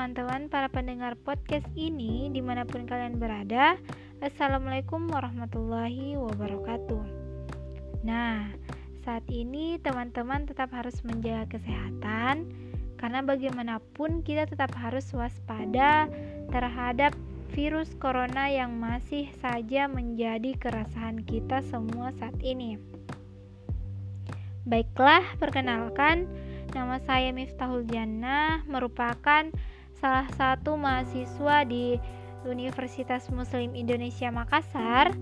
teman-teman para pendengar podcast ini di mana pun kalian berada Assalamualaikum warahmatullahi wabarakatuh. Nah, saat ini teman-teman tetap harus menjaga kesehatan Karena bagaimanapun kita tetap harus waspada terhadap virus corona yang masih saja menjadi keresahan kita semua saat ini. Baiklah, perkenalkan Nama saya Miftahul Jannah, merupakan salah satu mahasiswa di Universitas Muslim Indonesia Makassar.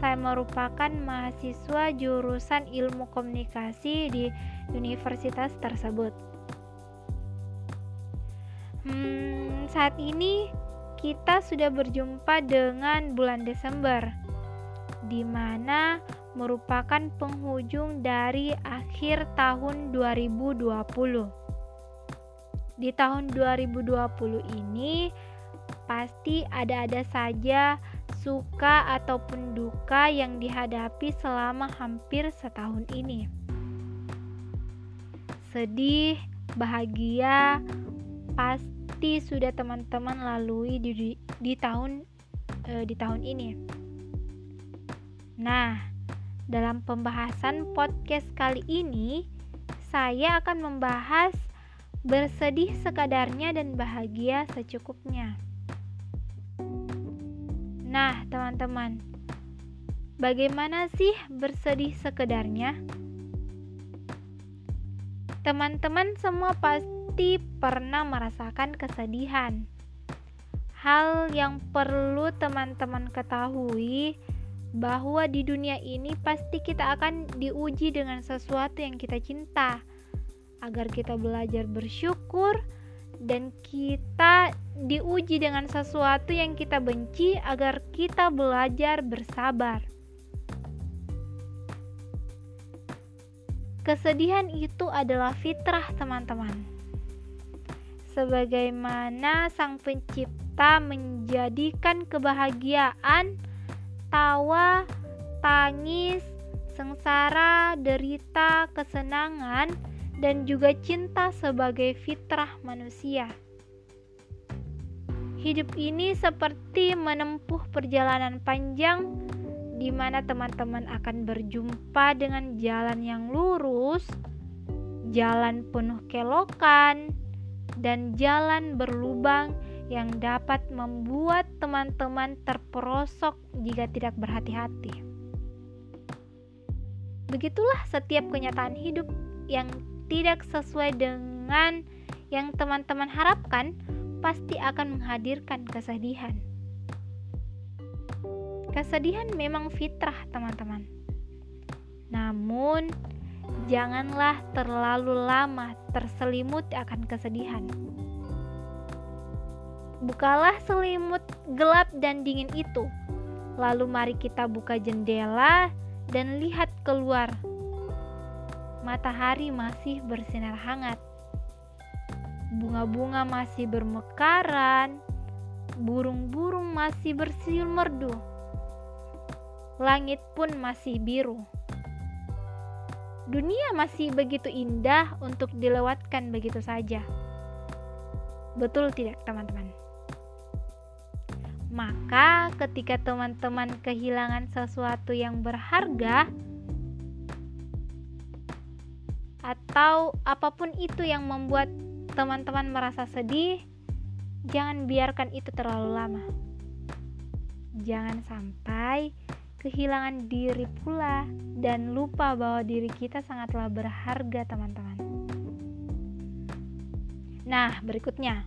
Saya merupakan mahasiswa jurusan Ilmu Komunikasi di universitas tersebut. Hmm, saat ini kita sudah berjumpa dengan bulan Desember, di mana merupakan penghujung dari akhir tahun 2020. Di tahun 2020 ini pasti ada-ada saja suka ataupun duka yang dihadapi selama hampir setahun ini. Sedih, bahagia, pasti sudah teman-teman lalui di, di, di tahun e, di tahun ini. Nah, dalam pembahasan podcast kali ini, saya akan membahas bersedih sekadarnya dan bahagia secukupnya. Nah, teman-teman, bagaimana sih bersedih sekedarnya? Teman-teman semua pasti pernah merasakan kesedihan. Hal yang perlu teman-teman ketahui bahwa di dunia ini pasti kita akan diuji dengan sesuatu yang kita cinta, agar kita belajar bersyukur, dan kita diuji dengan sesuatu yang kita benci, agar kita belajar bersabar. Kesedihan itu adalah fitrah, teman-teman. Sebagaimana Sang Pencipta menjadikan kebahagiaan tawa, tangis, sengsara, derita, kesenangan, dan juga cinta sebagai fitrah manusia. Hidup ini seperti menempuh perjalanan panjang di mana teman-teman akan berjumpa dengan jalan yang lurus, jalan penuh kelokan, dan jalan berlubang yang dapat membuat teman-teman terperosok jika tidak berhati-hati. Begitulah setiap kenyataan hidup yang tidak sesuai dengan yang teman-teman harapkan pasti akan menghadirkan kesedihan. Kesedihan memang fitrah, teman-teman. Namun, janganlah terlalu lama terselimut akan kesedihan. Bukalah selimut gelap dan dingin itu. Lalu mari kita buka jendela dan lihat keluar. Matahari masih bersinar hangat. Bunga-bunga masih bermekaran. Burung-burung masih bersiul merdu. Langit pun masih biru. Dunia masih begitu indah untuk dilewatkan begitu saja. Betul tidak, teman-teman? Maka, ketika teman-teman kehilangan sesuatu yang berharga, atau apa pun itu yang membuat teman-teman merasa sedih, jangan biarkan itu terlalu lama. Jangan sampai kehilangan diri pula dan lupa bahwa diri kita sangatlah berharga, teman-teman. Nah, berikutnya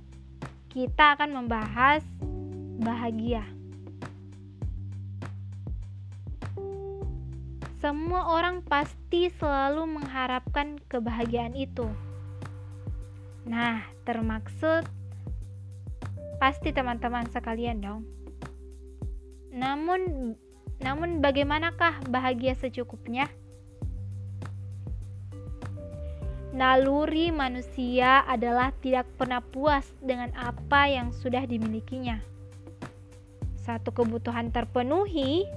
kita akan membahas bahagia. Semua orang pasti selalu mengharapkan kebahagiaan itu. Nah, termaksud pasti teman-teman sekalian dong. Namun namun bagaimanakah bahagia secukupnya? Naluri manusia adalah tidak pernah puas dengan apa yang sudah dimilikinya satu kebutuhan terpenuhi,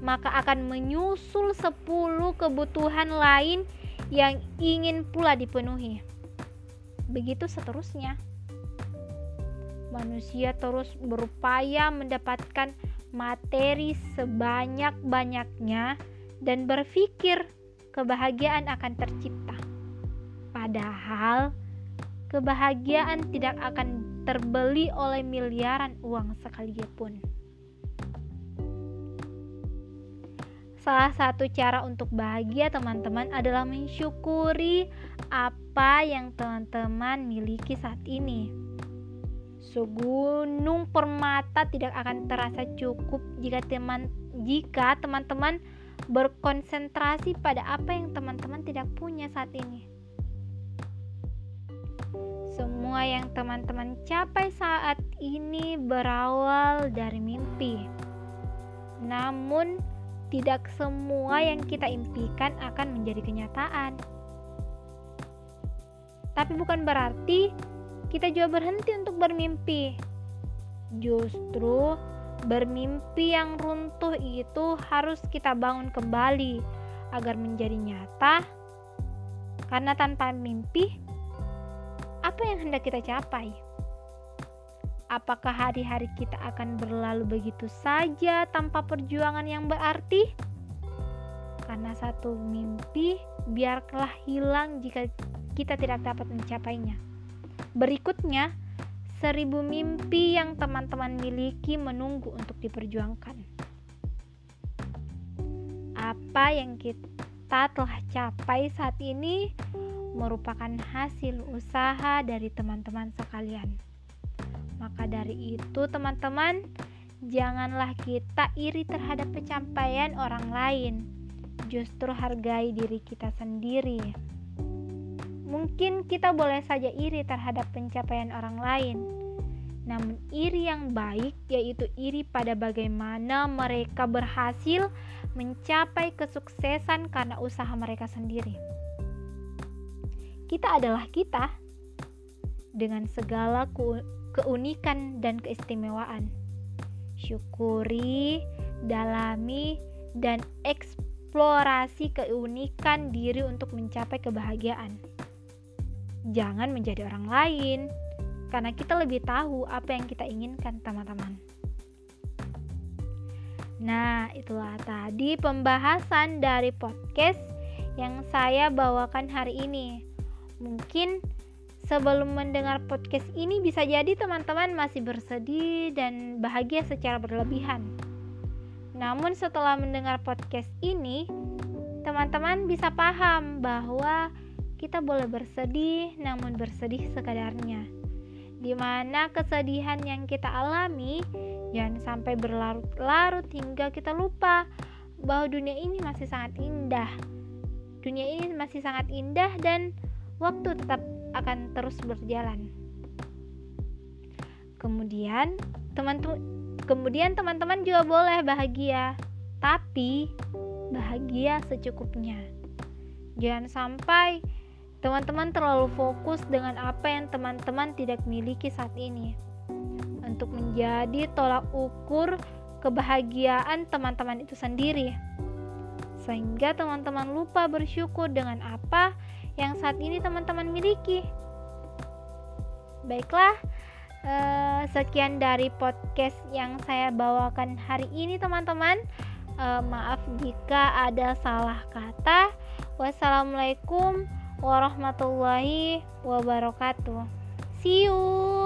maka akan menyusul sepuluh kebutuhan lain yang ingin pula dipenuhi. Begitu seterusnya. manusia terus berupaya mendapatkan materi sebanyak-banyaknya dan berpikir kebahagiaan akan tercipta. Padahal kebahagiaan tidak akan terbeli oleh miliaran uang sekalipun. Salah satu cara untuk bahagia teman-teman adalah mensyukuri apa yang teman-teman miliki saat ini. Segunung permata tidak akan terasa cukup jika teman jika teman-teman berkonsentrasi pada apa yang teman-teman tidak punya saat ini. Semua yang teman-teman capai saat ini berawal dari mimpi. Namun, tidak semua yang kita impikan akan menjadi kenyataan. Tapi bukan berarti kita juga berhenti untuk bermimpi. Justru bermimpi yang runtuh itu harus kita bangun kembali agar menjadi nyata. Karena tanpa mimpi, apa yang hendak kita capai? Apakah hari-hari kita akan berlalu begitu saja tanpa perjuangan yang berarti? Karena satu mimpi biarlah hilang jika kita tidak dapat mencapainya. Berikutnya, seribu mimpi yang teman-teman miliki menunggu untuk diperjuangkan. Apa yang kita telah capai saat ini merupakan hasil usaha dari teman-teman sekalian. Maka dari itu, teman-teman, janganlah kita iri terhadap pencapaian orang lain. Justru hargai diri kita sendiri. Mungkin kita boleh saja iri terhadap pencapaian orang lain, namun iri yang baik yaitu iri pada bagaimana mereka berhasil mencapai kesuksesan karena usaha mereka sendiri. Kita adalah kita dengan segala keunikan dan keistimewaan. Syukuri, dalami, dan eksplorasi keunikan diri untuk mencapai kebahagiaan. Jangan menjadi orang lain, karena kita lebih tahu apa yang kita inginkan, teman-teman. Nah, itulah tadi pembahasan dari podcast yang saya bawakan hari ini. Mungkin Sebelum mendengar podcast ini bisa jadi teman-teman masih bersedih dan bahagia secara berlebihan. Namun setelah mendengar podcast ini, teman-teman bisa paham bahwa kita boleh bersedih namun bersedih sekadarnya. Di mana kesedihan yang kita alami jangan sampai berlarut-larut hingga kita lupa bahwa dunia ini masih sangat indah. Dunia ini masih sangat indah dan waktu tetap akan terus berjalan. Kemudian, teman-teman kemudian teman-teman juga boleh bahagia, tapi bahagia secukupnya. Jangan sampai teman-teman terlalu fokus dengan apa yang teman-teman tidak miliki saat ini. Untuk menjadi tolak ukur kebahagiaan teman-teman itu sendiri. Sehingga teman-teman lupa bersyukur dengan apa yang saat ini teman-teman miliki. Baiklah, eh, sekian dari podcast yang saya bawakan hari ini, teman-teman. Eh, maaf jika ada salah kata. Wassalamualaikum warahmatullahi wabarakatuh. See you.